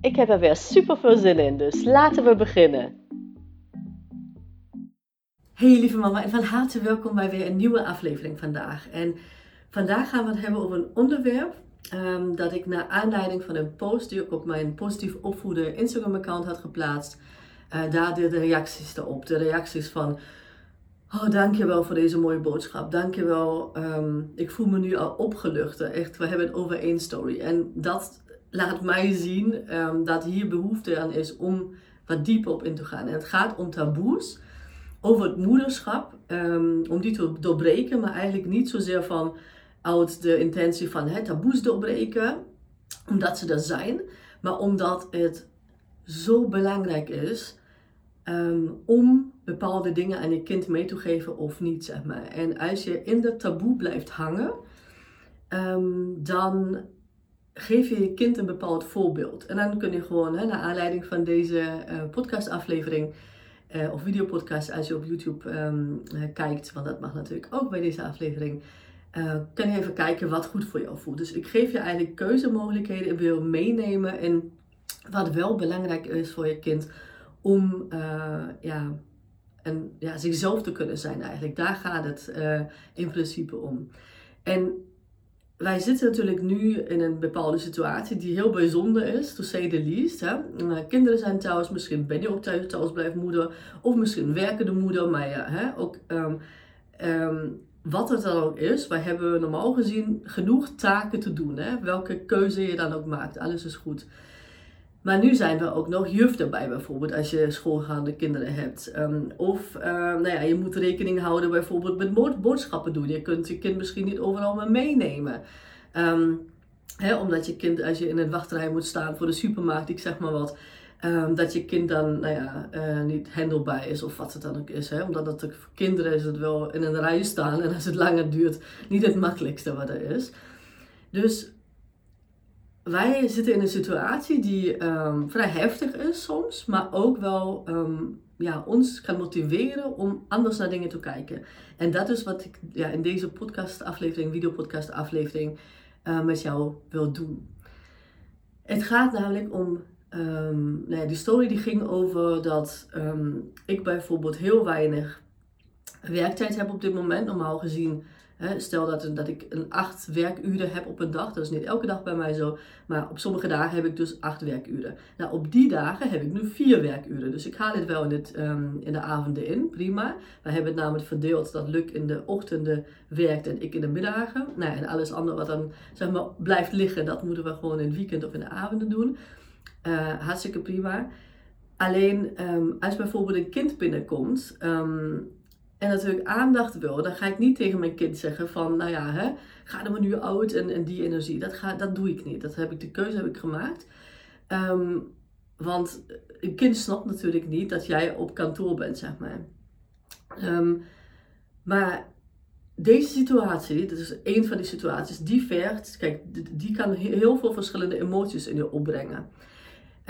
Ik heb er weer super veel zin in, dus laten we beginnen. Hey lieve mama en van harte welkom bij weer een nieuwe aflevering vandaag. En vandaag gaan we het hebben over een onderwerp um, dat ik naar aanleiding van een post die ik op mijn positief opvoeden Instagram account had geplaatst. Uh, daar de reacties erop. De reacties van Oh, dankjewel voor deze mooie boodschap. Dankjewel. Um, ik voel me nu al opgelucht. Echt, we hebben het over één story. En dat laat mij zien um, dat hier behoefte aan is om wat dieper op in te gaan. En het gaat om taboes over het moederschap. Um, om die te doorbreken, maar eigenlijk niet zozeer van uit de intentie van hè, taboes doorbreken, omdat ze er zijn, maar omdat het zo belangrijk is om bepaalde dingen aan je kind mee te geven of niet, zeg maar. En als je in dat taboe blijft hangen, ehm, dan geef je je kind een bepaald voorbeeld. En dan kun je gewoon, hè, naar aanleiding van deze uh, podcastaflevering uh, of videopodcast, als je op YouTube ehm, eh, kijkt, want dat mag natuurlijk ook bij deze aflevering, kan je even kijken wat goed voor jou voelt. Dus ik geef je eigenlijk keuzemogelijkheden en wil meenemen in wat wel belangrijk is voor je kind om ja, en ja, zichzelf te kunnen zijn eigenlijk. Daar gaat het in principe om. En wij zitten natuurlijk nu in een bepaalde situatie die heel bijzonder is, to say the least. Hè? Uh, kinderen zijn thuis, misschien ben je ook thuis, thuis moeder, of misschien werken de moeder, maar ja, hè, ook um, um, wat het dan ook is, wij hebben normaal gezien genoeg taken te doen. Hè? Welke keuze je dan ook maakt, alles is goed. Maar nu zijn we ook nog juf erbij bijvoorbeeld als je schoolgaande kinderen hebt. Um, of uh, nou ja, je moet rekening houden bijvoorbeeld met boodschappen doen. Je kunt je kind misschien niet overal mee meenemen. Um, hè, omdat je kind, als je in een wachtrij moet staan voor de supermarkt, ik zeg maar wat. Dat je kind dan nou ja, uh, niet handelbaar is of wat het dan ook is. Hè? Omdat het voor kinderen is het wel in een rij staan en als het langer duurt, niet het makkelijkste wat er is. Dus wij zitten in een situatie die um, vrij heftig is soms, maar ook wel um, ja, ons kan motiveren om anders naar dingen te kijken. En dat is wat ik ja, in deze podcast aflevering, videopodcast aflevering, uh, met jou wil doen. Het gaat namelijk om, um, nou ja, die story die ging over dat ik bijvoorbeeld heel weinig werktijd heb op dit moment. Normaal gezien stel dat, dat ik een acht werkuren heb op een dag. Dat is niet elke dag bij mij zo. Maar op sommige dagen heb ik dus acht werkuren. Nou, op die dagen heb ik nu vier werkuren. Dus ik haal het wel in, um, in de avonden in. Prima. We hebben het namelijk verdeeld dat Luc in de ochtenden werkt en ik in de middagen. Nou, en alles andere wat dan zeg maar, blijft liggen, dat moeten we gewoon in het weekend of in de avonden doen. Uh, hartstikke prima. Alleen um, als bijvoorbeeld een kind binnenkomt, um, en natuurlijk aandacht wil, dan ga ik niet tegen mijn kind zeggen van, nou ja, hè, ga er maar nu uit en, en die energie. Dat, ga, dat doe ik niet. Dat heb ik, de keuze heb ik gemaakt. Um, want een kind snapt natuurlijk niet dat jij op kantoor bent, zeg maar. Um, maar deze situatie, dat is een van die situaties, die vergt, kijk, die kan heel veel verschillende emoties in je opbrengen.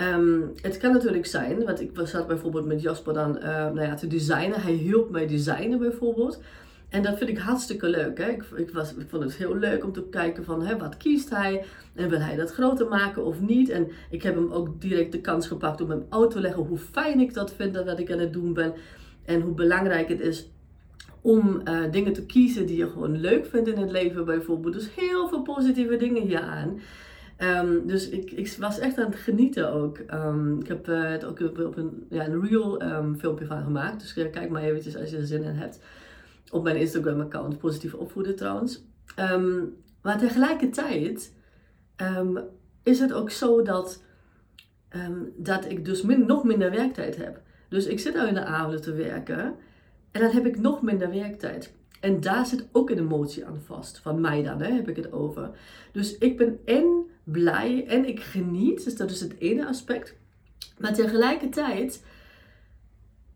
Um, het kan natuurlijk zijn, want ik zat bijvoorbeeld met Jasper dan uh, nou ja, te designen. Hij hielp mij designen bijvoorbeeld. En dat vind ik hartstikke leuk. Hè? Ik, ik, was, ik vond het heel leuk om te kijken van hè, wat kiest hij en wil hij dat groter maken of niet. En ik heb hem ook direct de kans gepakt om hem uit te leggen hoe fijn ik dat vind dat ik aan het doen ben. En hoe belangrijk het is om uh, dingen te kiezen die je gewoon leuk vindt in het leven bijvoorbeeld. Dus heel veel positieve dingen hier aan. Um, dus ik, ik was echt aan het genieten ook. Um, ik heb uh, het ook op een, ja, een real um, filmpje van gemaakt. Dus kijk maar eventjes als je er zin in hebt. Op mijn Instagram account, positief opvoeden trouwens. maar tegelijkertijd is het ook zo dat, dat ik dus min, nog minder werktijd heb. Dus ik zit al in de avonden te werken. En dan heb ik nog minder werktijd. En daar zit ook een emotie aan vast. Van mij dan, hè, heb ik het over. Dus ik ben en blij en ik geniet. Dus dat is het ene aspect. Maar tegelijkertijd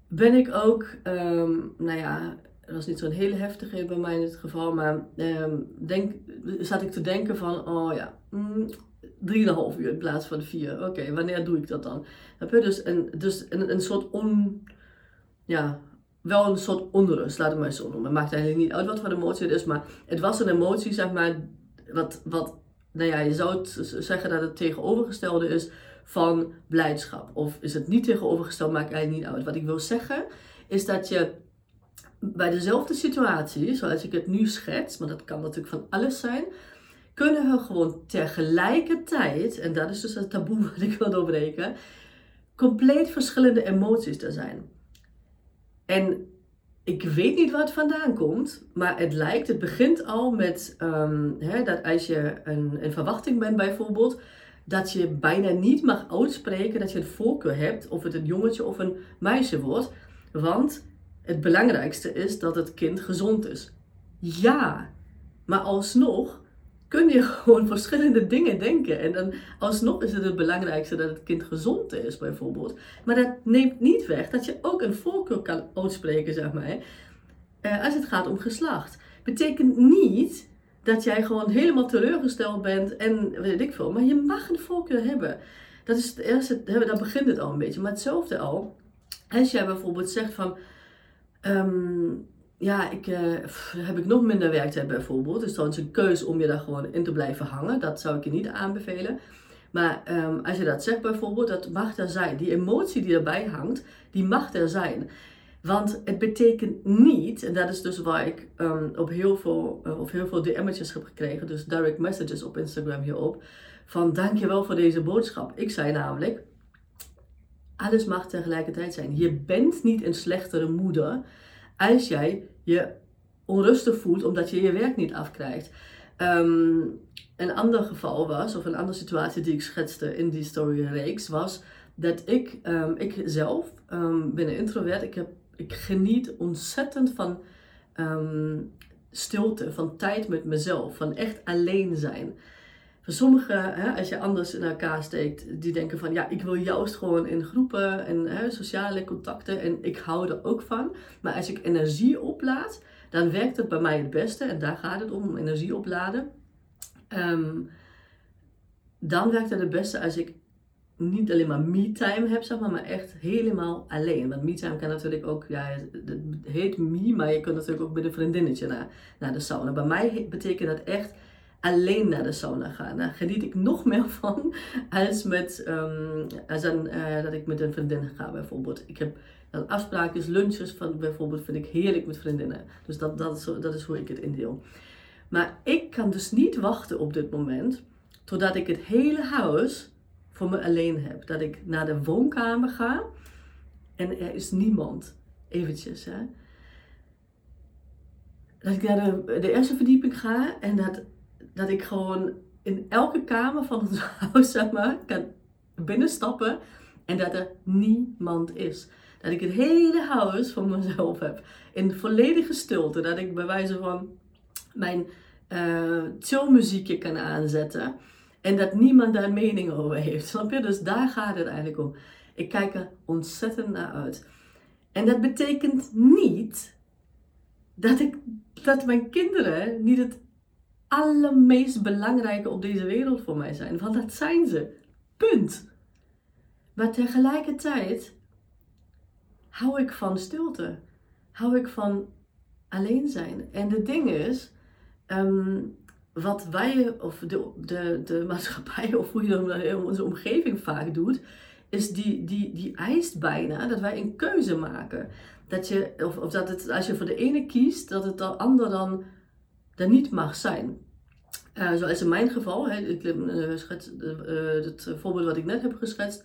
ben ik ook, um, nou ja, dat was niet zo'n hele heftige bij mij in het geval, maar um, denk, zat ik te denken van, oh ja, mm, 3,5 uur in plaats van 4. Oké, wanneer doe ik dat dan? Heb je dus een, dus een, een soort on, ja, wel een soort onrust, laat het maar zo noemen. Maakt eigenlijk niet uit wat voor emotie het is, maar het was een emotie, zeg maar, wat, wat nou ja, je zou zeggen dat het tegenovergestelde is van blijdschap. Of is het niet tegenovergesteld, maakt eigenlijk niet uit. Wat ik wil zeggen, is dat je bij dezelfde situatie, zoals ik het nu schets, maar dat kan natuurlijk van alles zijn, kunnen we gewoon tegelijkertijd, en dat is dus het taboe wat ik wil doorbreken, compleet verschillende emoties te zijn. En ik weet niet waar het vandaan komt, maar het lijkt, het begint al met um, hè, dat als je een, een verwachting bent bijvoorbeeld, dat je bijna niet mag uitspreken dat je een voorkeur hebt of het een jongetje of een meisje wordt. Want het belangrijkste is dat het kind gezond is. Ja, maar alsnog kun je gewoon verschillende dingen denken. En dan alsnog is het het belangrijkste dat het kind gezond is, bijvoorbeeld. Maar dat neemt niet weg dat je ook een voorkeur kan uitspreken, zeg maar. Eh, als het gaat om geslacht. Betekent niet dat jij gewoon helemaal teleurgesteld bent en weet ik veel. Maar je mag een voorkeur hebben. Dat is het eerste, daar begint het al een beetje. Maar hetzelfde al, als jij bijvoorbeeld zegt van, ehm, ja, ik, uh, heb ik nog minder werktijd bijvoorbeeld. Dus dan is een keus om je daar gewoon in te blijven hangen. Dat zou ik je niet aanbevelen. Maar ehm, als je dat zegt bijvoorbeeld, dat mag er zijn. Die emotie die erbij hangt, die mag er zijn. Want het betekent niet, en dat is dus waar ik um, op heel veel, uh, of heel veel DM'tjes heb gekregen, dus direct messages op Instagram hierop, van dankjewel voor deze boodschap. Ik zei namelijk, alles mag tegelijkertijd zijn. Je bent niet een slechtere moeder als jij je onrustig voelt omdat je je werk niet afkrijgt. Um, een ander geval was, of een andere situatie die ik schetste in die storyreeks, was dat ik, um, ik zelf um, ben een introvert. Ik, heb, ik geniet ontzettend van stilte, van tijd met mezelf, van echt alleen zijn. Voor sommigen, hè, als je anders in elkaar steekt, die denken van ja, ik wil juist gewoon in groepen en hè, sociale contacten en ik hou er ook van. Maar als ik energie oplaad, dan werkt het bij mij het beste en daar gaat het om, energie opladen. Um, dan werkt het het beste als ik niet alleen maar me-time heb, zeg maar, maar echt helemaal alleen. Want me-time kan natuurlijk ook, ja, het heet me, maar je kunt natuurlijk ook met een vriendinnetje naar, naar de sauna. Bij mij betekent dat echt alleen naar de sauna gaan. Daar geniet ik nog meer van als, met, um, als dan, uh, dat ik met een vriendin ga bijvoorbeeld. Ik heb dan afspraken, lunches van bijvoorbeeld vind ik heerlijk met vriendinnen. Dus dat, dat, is, dat is hoe ik het indeel. Maar ik kan dus niet wachten op dit moment totdat ik het hele huis voor me alleen heb. Dat ik naar de woonkamer ga en er is niemand. Eventjes hè. Dat ik naar de, de eerste verdieping ga en dat dat ik gewoon in elke kamer van ons huis, zeg maar, kan binnenstappen en dat er niemand is. Dat ik het hele huis voor mezelf heb. In volledige stilte. Dat ik bij wijze van mijn uh, chillmuziekje kan aanzetten. En dat niemand daar mening over heeft. Snap je? Dus daar gaat het eigenlijk om. Ik kijk er ontzettend naar uit. En dat betekent niet dat, ik, dat mijn kinderen niet het allermeest belangrijke op deze wereld voor mij zijn. Want dat zijn ze. Punt. Maar tegelijkertijd hou ik van stilte. Hou ik van alleen zijn. En het ding is, ehm, wat wij, of de, de, de maatschappij, of hoe je dat onze omgeving vaak doet, is die, die, die eist bijna dat wij een keuze maken. Dat je, of, of dat het, als je voor de ene kiest, dat het de ander dan er niet mag zijn. Uh, zoals in mijn geval, ik, uh, het voorbeeld wat ik net heb geschetst.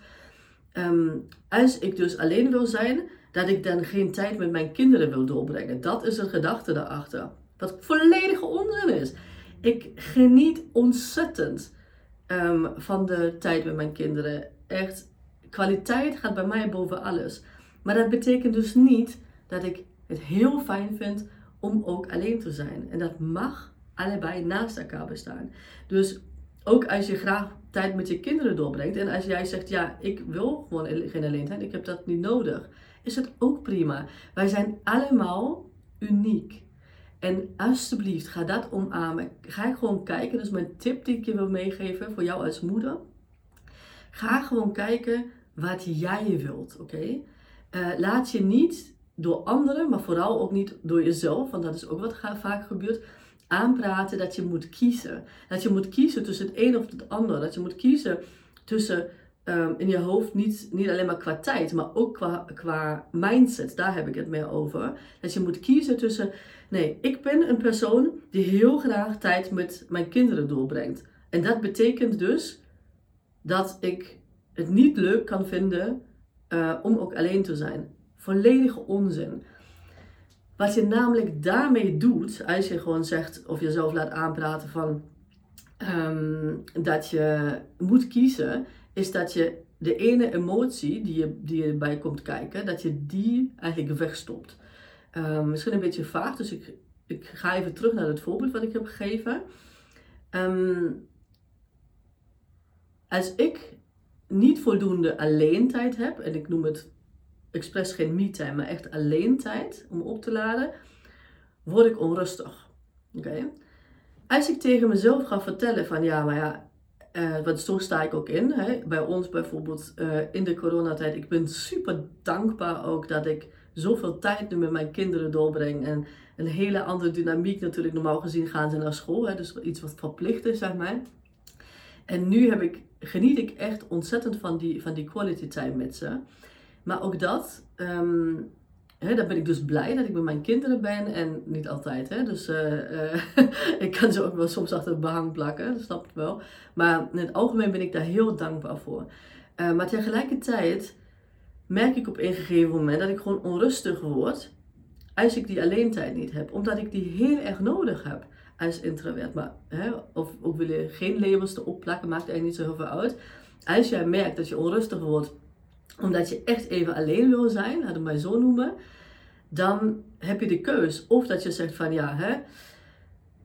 Um, als ik dus alleen wil zijn, dat ik dan geen tijd met mijn kinderen wil doorbrengen. Dat is de gedachte daarachter. Wat volledige onzin is. Ik geniet ontzettend um, van de tijd met mijn kinderen. Echt, kwaliteit gaat bij mij boven alles. Maar dat betekent dus niet dat ik het heel fijn vind om ook alleen te zijn. En dat mag allebei naast elkaar bestaan. Dus ook als je graag tijd met je kinderen doorbrengt en als jij zegt, ja, ik wil gewoon geen alleen ik heb dat niet nodig, is het ook prima. Wij zijn allemaal uniek. En alsjeblieft, ga dat omarmen. Ga gewoon kijken, is mijn tip die ik je wil meegeven voor jou als moeder. Ga gewoon kijken wat jij wilt, oké? Eh, laat je niet door anderen, maar vooral ook niet door jezelf, want dat is ook wat vaak gebeurt, aanpraten dat je moet kiezen. Dat je moet kiezen tussen het een of het ander. Dat je moet kiezen tussen um, in je hoofd niet, niet alleen maar qua tijd, maar ook qua, qua mindset. Daar heb ik het meer over. Dat je moet kiezen tussen, nee, ik ben een persoon die heel graag tijd met mijn kinderen doorbrengt. En dat betekent dus dat ik het niet leuk kan vinden uh, om ook alleen te zijn. Volledige onzin. Wat je namelijk daarmee doet, als je gewoon zegt of jezelf laat aanpraten van um, dat je moet kiezen, is dat je de ene emotie die je, die je bij komt kijken, dat je die eigenlijk wegstopt. Um, misschien een beetje vaag, dus ik, ik ga even terug naar het voorbeeld wat ik heb gegeven. Um, als ik niet voldoende alleen tijd heb, en ik noem het expres geen me-time, maar echt alleen tijd om op te laden, word ik onrustig. Oké? Als ik tegen mezelf ga vertellen van ja, maar ja, uh, want zo sta ik ook in. Hè? Bij ons bijvoorbeeld uh, in de coronatijd. Ik ben super dankbaar ook dat ik zoveel tijd nu met mijn kinderen doorbreng. En een hele andere dynamiek natuurlijk. Normaal gezien gaan ze naar school. Hè? Dus iets wat verplicht is, zeg maar. En nu heb ik, geniet ik echt ontzettend van die, van die quality time met ze. Maar ook dat, um, hè, dan ben ik dus blij dat ik met mijn kinderen ben. En niet altijd, hè. Dus uh, uh, ik kan ze ook wel soms achter het behang plakken, dat snap ik wel. Maar in het algemeen ben ik daar heel dankbaar voor. Uh, maar tegelijkertijd merk ik op een gegeven moment dat ik gewoon onrustig word als ik die alleentijd niet heb. Omdat ik die heel erg nodig heb als introvert. Maar, hè, of ook wil je geen labels erop plakken, maakt eigenlijk niet zo heel veel uit. Als jij merkt dat je onrustig wordt omdat je echt even alleen wil zijn, we het zo noemen, dan heb je de keus. Of dat je zegt van ja, hè,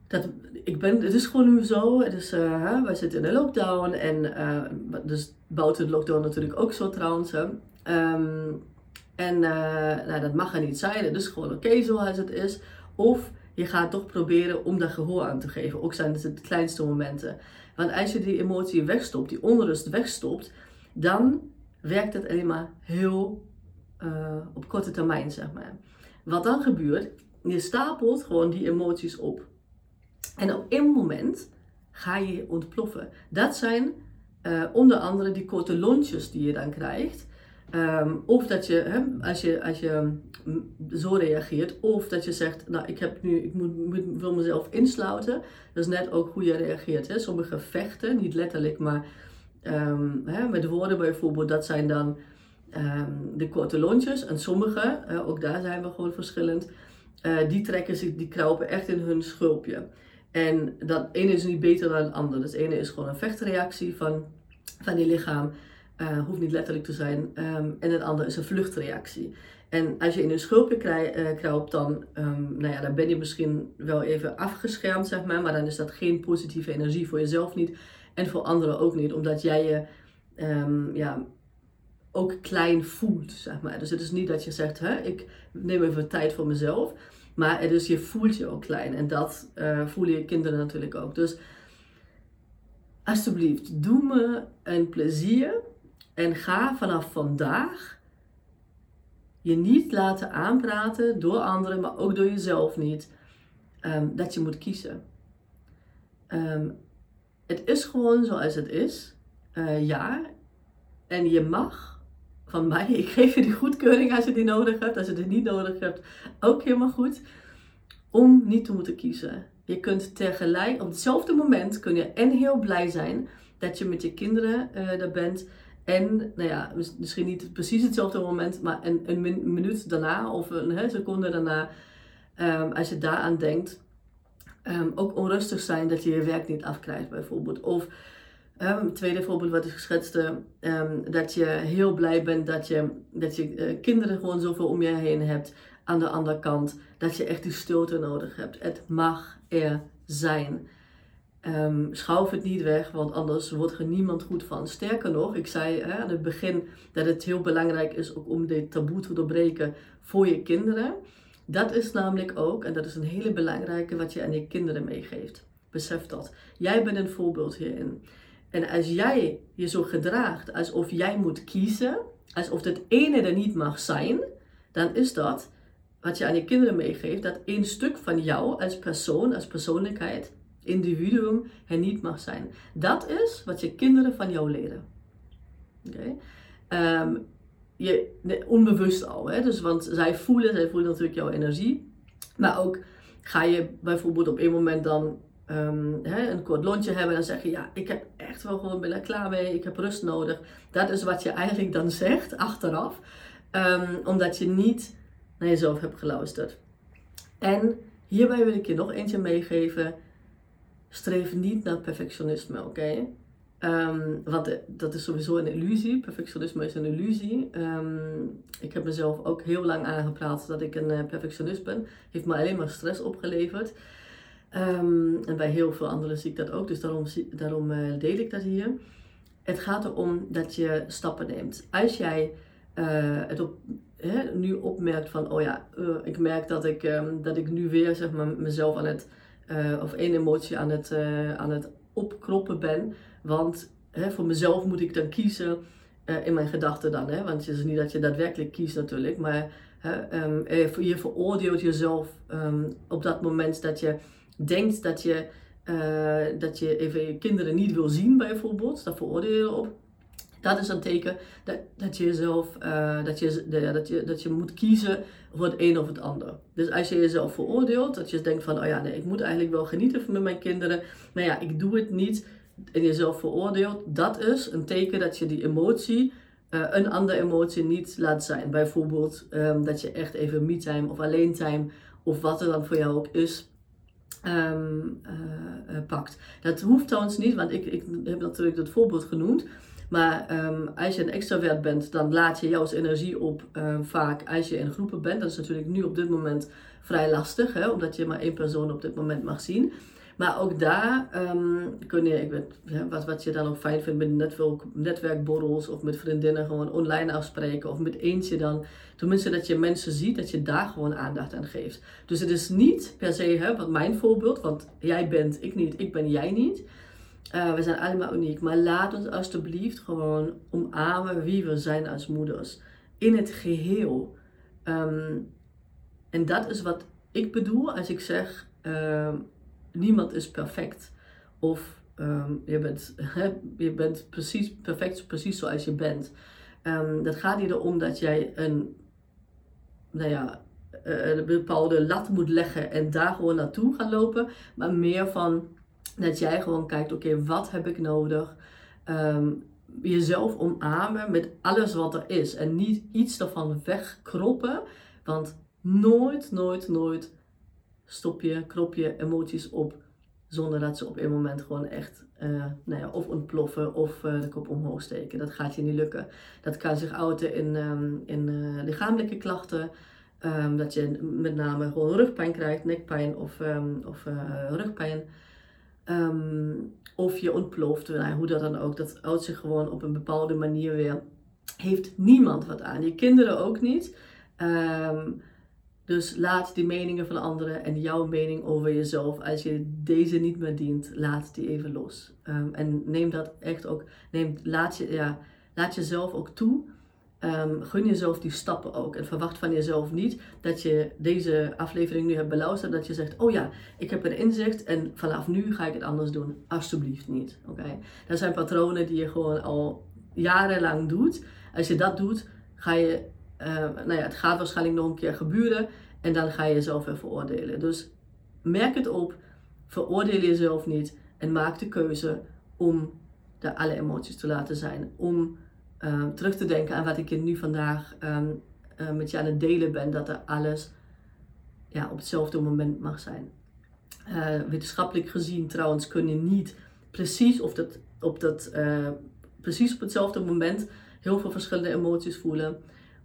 dat, ik ben, het is gewoon nu zo. Het is, wij zitten in een lockdown en uh, dus buiten de lockdown natuurlijk ook zo trouwens. Um, en uh, nou, dat mag er niet zijn. Het is gewoon oké zoals het is. Of je gaat toch proberen om daar gehoor aan te geven. Ook zijn het de kleinste momenten. Want als je die emotie wegstopt, die onrust wegstopt, dan werkt het alleen maar heel uh, op korte termijn, zeg maar. Wat dan gebeurt, je stapelt gewoon die emoties op. En op één moment ga je ontploffen. Dat zijn uh, onder andere die korte lontjes die je dan krijgt. Um, of dat je, als je, als je mm, zo reageert, of dat je zegt, nou ik, heb nu, ik moet, wil mezelf insluiten. Dat is net ook hoe je reageert. Hè. Sommige vechten, niet letterlijk, maar um, hè, met woorden bijvoorbeeld, dat zijn dan um, de korte lontjes. En sommige, ook daar zijn we gewoon verschillend, uh, die trekken zich, die kruipen echt in hun schulpje. En dat ene is niet beter dan het andere. Dus het ene is gewoon een vechtreactie van, van die lichaam. Uh, hoeft niet letterlijk te zijn. Um, en het andere is een vluchtreactie. En als je in een schulpje kruipt, dan, nou ja, dan ben je misschien wel even afgeschermd, zeg maar. Maar dan is dat geen positieve energie voor jezelf niet. En voor anderen ook niet, omdat jij je um, ja, ook klein voelt, zeg maar. Dus het is niet dat je zegt, hè, ik neem even tijd voor mezelf. Maar het je voelt je ook klein. En dat uh, voelen je kinderen natuurlijk ook. Dus alsjeblieft, doe me een plezier. En ga vanaf vandaag je niet laten aanpraten door anderen, maar ook door jezelf niet. Um, dat je moet kiezen. Um, het is gewoon zoals het is. Uh, ja. En je mag van mij, ik geef je die goedkeuring als je die nodig hebt. Als je die niet nodig hebt, ook helemaal goed. Om niet te moeten kiezen. Je kunt tegelijk, op hetzelfde moment kun je en heel blij zijn dat je met je kinderen uh, er bent. En, nou ja, misschien niet precies hetzelfde moment, maar een, een minuut daarna of een seconde daarna, um, als je daaraan denkt, um, ook onrustig zijn dat je je werk niet afkrijgt bijvoorbeeld. Of um, tweede voorbeeld wat ik schetste, um, dat je heel blij bent dat je, dat je uh, kinderen gewoon zoveel om je heen hebt. Aan de andere kant, dat je echt die stilte nodig hebt. Het mag er zijn. Um, schouw het niet weg, want anders wordt er niemand goed van. Sterker nog, ik zei hè, aan het begin dat het heel belangrijk is ook om dit taboe te doorbreken voor je kinderen. Dat is namelijk ook, en dat is een hele belangrijke, wat je aan je kinderen meegeeft. Besef dat. Jij bent een voorbeeld hierin. En als jij je zo gedraagt alsof jij moet kiezen, alsof het ene er niet mag zijn, dan is dat wat je aan je kinderen meegeeft, dat één stuk van jou als persoon, als persoonlijkheid, individuum, er niet mag zijn. Dat is wat je kinderen van jou leren. Oké? Ehm, je, onbewust al, hè? Dus, want zij voelen, zij voelen natuurlijk jouw energie. Maar ook ga je bijvoorbeeld op een moment dan ehm, hè, een kort lontje hebben en dan zeg je, ja, ik heb echt wel gewoon, ben klaar mee, ik heb rust nodig. Dat is wat je eigenlijk dan zegt, achteraf. Um, omdat je niet naar jezelf hebt geluisterd. En hierbij wil ik je nog eentje meegeven. Streef niet naar perfectionisme, oké? Ehm, want eh, dat is sowieso een illusie. Perfectionisme is een illusie. Ehm, ik heb mezelf ook heel lang aangepraat dat ik een uh, perfectionist ben. Heeft me alleen maar stress opgeleverd. Um, en bij heel veel anderen zie ik dat ook. Dus daarom, daarom uh, deel ik dat hier. Het gaat erom dat je stappen neemt. Als jij het hè, nu opmerkt van, oh ja, ik merk dat ik, dat ik nu weer zeg maar, mezelf aan het, of één emotie aan het, aan het opkroppen ben want hè, voor mezelf moet ik dan kiezen uh, in mijn gedachten dan. Hè? Want het is niet dat je daadwerkelijk kiest natuurlijk. Maar hè, um, je veroordeelt jezelf um, op dat moment dat je denkt dat je, uh, dat je even je kinderen niet wil zien bijvoorbeeld. Daar veroordeel je op. Dat is een teken dat, dat je jezelf, uh, dat, je, de, dat, je, dat je moet kiezen voor het een of het ander. Dus als je jezelf veroordeelt, dat je denkt van, oh ja, nee, ik moet eigenlijk wel genieten van mijn kinderen. Maar ja, ik doe het niet en jezelf veroordeelt, dat is een teken dat je die emotie, uh, een andere emotie niet laat zijn. Bijvoorbeeld um, dat je echt even me-time of alleen-time of wat er dan voor jou ook is, um, uh, pakt. Dat hoeft trouwens niet, want ik, ik heb natuurlijk dat voorbeeld genoemd. Maar um, als je een extravert bent, dan laat je jouw energie op vaak als je in groepen bent. Dat is natuurlijk nu op dit moment vrij lastig, hè, omdat je maar één persoon op dit moment mag zien. Maar ook daar um, kun je, ik weet, wat, wat je dan ook fijn vindt met netwerk, netwerkborrels of met vriendinnen gewoon online afspreken of met eentje dan. Tenminste dat je mensen ziet, dat je daar gewoon aandacht aan geeft. Dus het is niet per se, hè, wat mijn voorbeeld, want jij bent, ik niet, ik ben jij niet. Uh, we zijn allemaal uniek, maar laat ons alsjeblieft gewoon omarmen wie we zijn als moeders. In het geheel. Um, en dat is wat ik bedoel als ik zeg, uh, niemand is perfect. Of um, je, bent, je bent precies perfect, precies zoals je bent. Um, dat gaat niet erom dat jij een, nou ja, een bepaalde lat moet leggen en daar gewoon naartoe gaan lopen. Maar meer van dat jij gewoon kijkt, oké, wat heb ik nodig? Um, jezelf omarmen met alles wat er is. En niet iets daarvan wegkroppen. Want nooit, nooit, nooit stop je, krop je emoties op zonder dat ze op een moment gewoon echt uh, nou ja, of ontploffen of uh, de kop omhoog steken. Dat gaat je niet lukken. Dat kan zich uiten in, um, in uh, lichamelijke klachten. Um, dat je met name gewoon rugpijn krijgt, nekpijn of, of rugpijn. Of je ontploft, nou, hoe dat dan ook. Dat uit zich gewoon op een bepaalde manier weer. Heeft niemand wat aan. Je kinderen ook niet. Dus laat die meningen van anderen en jouw mening over jezelf, als je deze niet meer dient, laat die even los. Um, en neem dat echt ook, neem, laat, je, ja, laat jezelf ook toe. Um, gun jezelf die stappen ook. En verwacht van jezelf niet dat je deze aflevering nu hebt beluisterd. Dat je zegt, oh ja, ik heb een inzicht en vanaf nu ga ik het anders doen. Alsjeblieft niet. Oké? Dat zijn patronen die je gewoon al jarenlang doet. Als je dat doet, ga je uh, nou ja, het gaat waarschijnlijk nog een keer gebeuren en dan ga je jezelf weer veroordelen. Dus merk het op, veroordeel jezelf niet en maak de keuze om de alle emoties te laten zijn. Om uh, terug te denken aan wat ik je nu vandaag um, uh, met je aan het delen ben, dat er alles ja, op hetzelfde moment mag zijn. Uh, wetenschappelijk gezien trouwens kun je niet precies, of dat, op dat, precies op hetzelfde moment heel veel verschillende emoties voelen.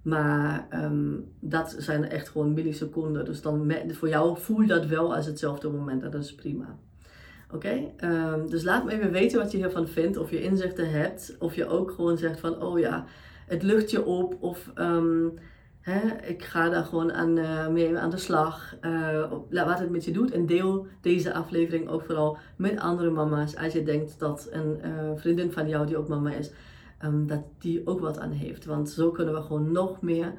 Maar um, dat zijn echt gewoon milliseconden. Dus dan voor jou voel je dat wel als hetzelfde moment. En dat is prima. Oké, ehm, dus laat me even weten wat je hiervan vindt. Of je inzichten hebt. Of je ook gewoon zegt van, oh ja, het lucht je op. Of ehm, hè, ik ga daar gewoon aan, uh, mee aan de slag. Uh, wat het met je doet. En deel deze aflevering ook vooral met andere mama's. Als je denkt dat een uh, vriendin van jou die ook mama is, um, dat die ook wat aan heeft. Want zo kunnen we gewoon nog meer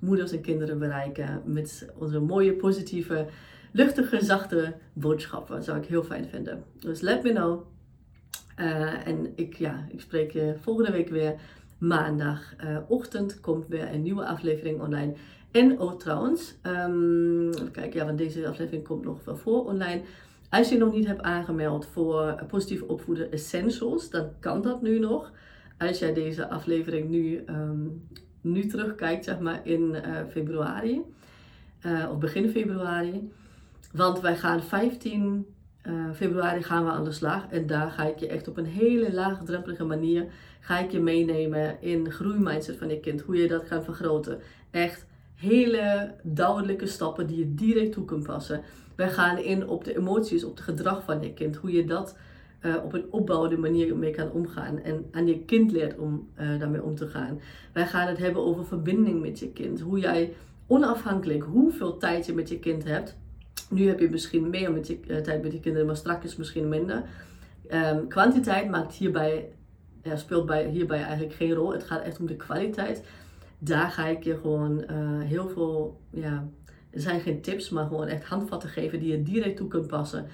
moeders en kinderen bereiken. Met onze mooie, positieve luchtige, zachte boodschappen. Zou ik heel fijn vinden. Dus let me know. Uh, en ik, ja, ik spreek je volgende week weer. Maandagochtend uh, komt weer een nieuwe aflevering online. En oh trouwens, um, kijk, ja, want deze aflevering komt nog wel voor online. Als je nog niet hebt aangemeld voor positief opvoeden essentials, dan kan dat nu nog. Als jij deze aflevering nu, um, nu terugkijkt, zeg maar in februari, of begin februari, want wij gaan 15 uh, eh, februari gaan we aan de slag. En daar ga ik je echt op een hele laagdrempelige manier ga ik je meenemen in groeimindset van je kind. Hoe je dat gaat vergroten. Echt hele duidelijke stappen die je direct toe kunt passen. Wij gaan in op de emoties, op het gedrag van je kind. Hoe je dat uh, op een opbouwende manier mee kan omgaan. En aan je kind leert om uh, daarmee om te gaan. Wij gaan het hebben over verbinding met je kind. Hoe jij onafhankelijk hoeveel tijd je met je kind hebt nu heb je misschien meer met je, uh, tijd met je kinderen, maar straks misschien minder. Um, kwantiteit maakt hierbij, speelt bij, hierbij eigenlijk geen rol. Het gaat echt om de kwaliteit. Daar ga ik je gewoon uh, heel veel, ja, er zijn geen tips, maar gewoon echt handvatten geven die je direct toe kunt passen.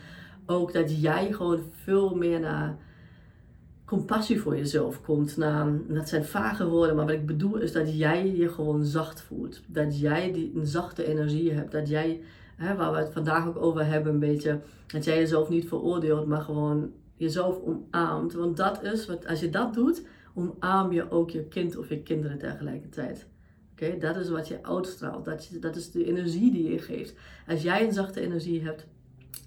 Ook dat jij gewoon veel meer naar compassie voor jezelf komt. Naar, dat zijn vage woorden, maar wat ik bedoel is dat jij je gewoon zacht voelt. Dat jij die, een zachte energie hebt. Dat jij hè, waar we het vandaag ook over hebben, een beetje, dat jij jezelf niet veroordeelt, maar gewoon jezelf omarmt. Want dat is, wat, als je dat doet, omarm je ook je kind of je kinderen tegelijkertijd. Oké, dat is wat je uitstraalt. Dat, je, dat is de energie die je geeft. Als jij een zachte energie hebt,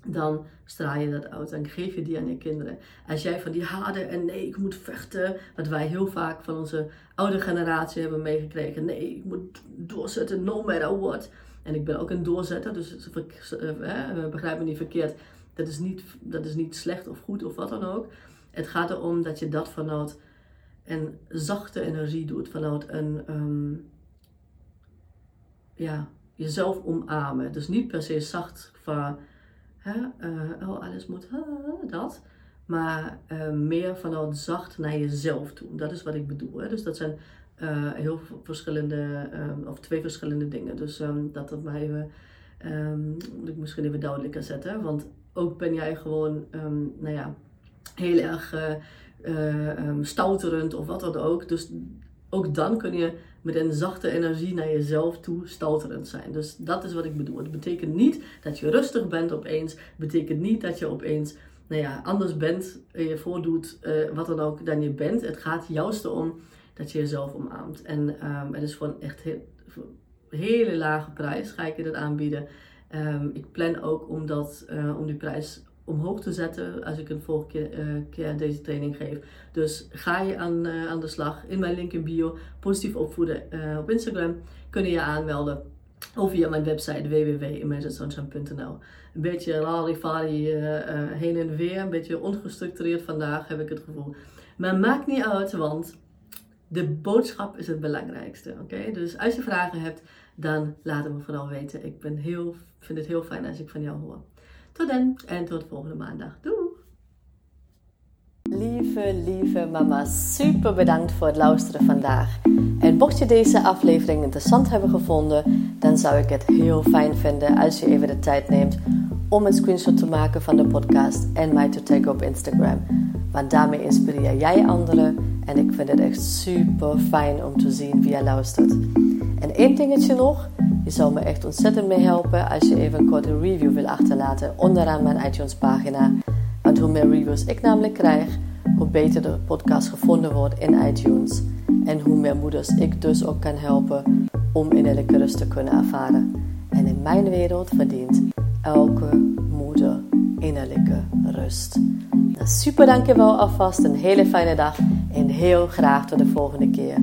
dan straal je dat uit. Dan geef je die aan je kinderen. Als jij van die harde en nee, ik moet vechten, wat wij heel vaak van onze oude generatie hebben meegekregen. Nee, ik moet doorzetten, no matter what. En ik ben ook een doorzetter, dus uh, begrijp me niet verkeerd. Dat is niet, dat is niet slecht of goed of wat dan ook. Het gaat erom dat je dat vanuit een zachte energie doet. Vanuit een um, ja, jezelf omarmen. Dus niet per se zacht van hè, uh, oh alles moet dat. Maar uh, meer vanuit zacht naar jezelf toe. Dat is wat ik bedoel. Hè. Dus dat zijn uh, heel verschillende, um, of twee verschillende dingen. Dus um, dat dat maar even, um, moet ik misschien even duidelijker zetten. Want ook ben jij gewoon, nou ja, heel erg uh, uh, stouterend of wat dan ook. Dus ook dan kun je met een zachte energie naar jezelf toe stouterend zijn. Dus dat is wat ik bedoel. Het betekent niet dat je rustig bent opeens. Het betekent niet dat je opeens nou ja, anders bent, je voordoet, wat dan ook, dan je bent. Het gaat juist om dat je jezelf omarmt. En um, het is voor een echt hele lage prijs ga ik je dat aanbieden. Um, ik plan ook om, dat, uh, om die prijs omhoog te zetten als ik een volgende keer, keer deze training geef. Dus ga je aan, uh, aan de slag. In mijn link in bio, positief opvoeden op Instagram, kun je je aanmelden. Of via mijn website www.imaginesunshine.nl Een beetje larifari heen en weer, een beetje ongestructureerd vandaag heb ik het gevoel. Maar maakt niet uit, want de boodschap is het belangrijkste. Oké, dus als je vragen hebt, dan laat het me vooral weten. Ik ben heel, vind het heel fijn als ik van jou hoor. Tot dan en tot volgende maandag. Doei! Lieve, lieve mama, super bedankt voor het luisteren vandaag. En mocht je deze aflevering interessant hebben gevonden, dan zou ik het heel fijn vinden als je even de tijd neemt om een screenshot te maken van de podcast en mij te taggen op Instagram. Want daarmee inspireer jij anderen en ik vind het echt super fijn om te zien wie je luistert. En één dingetje nog, je zou me echt ontzettend mee helpen als je even een korte review wil achterlaten onderaan mijn iTunes pagina. Want hoe meer reviews ik namelijk krijg, hoe beter de podcast gevonden wordt in iTunes. En hoe meer moeders ik dus ook kan helpen om innerlijke rust te kunnen ervaren. En in mijn wereld verdient elke moeder innerlijke rust. Super dankjewel alvast, een hele fijne dag en heel graag tot de volgende keer.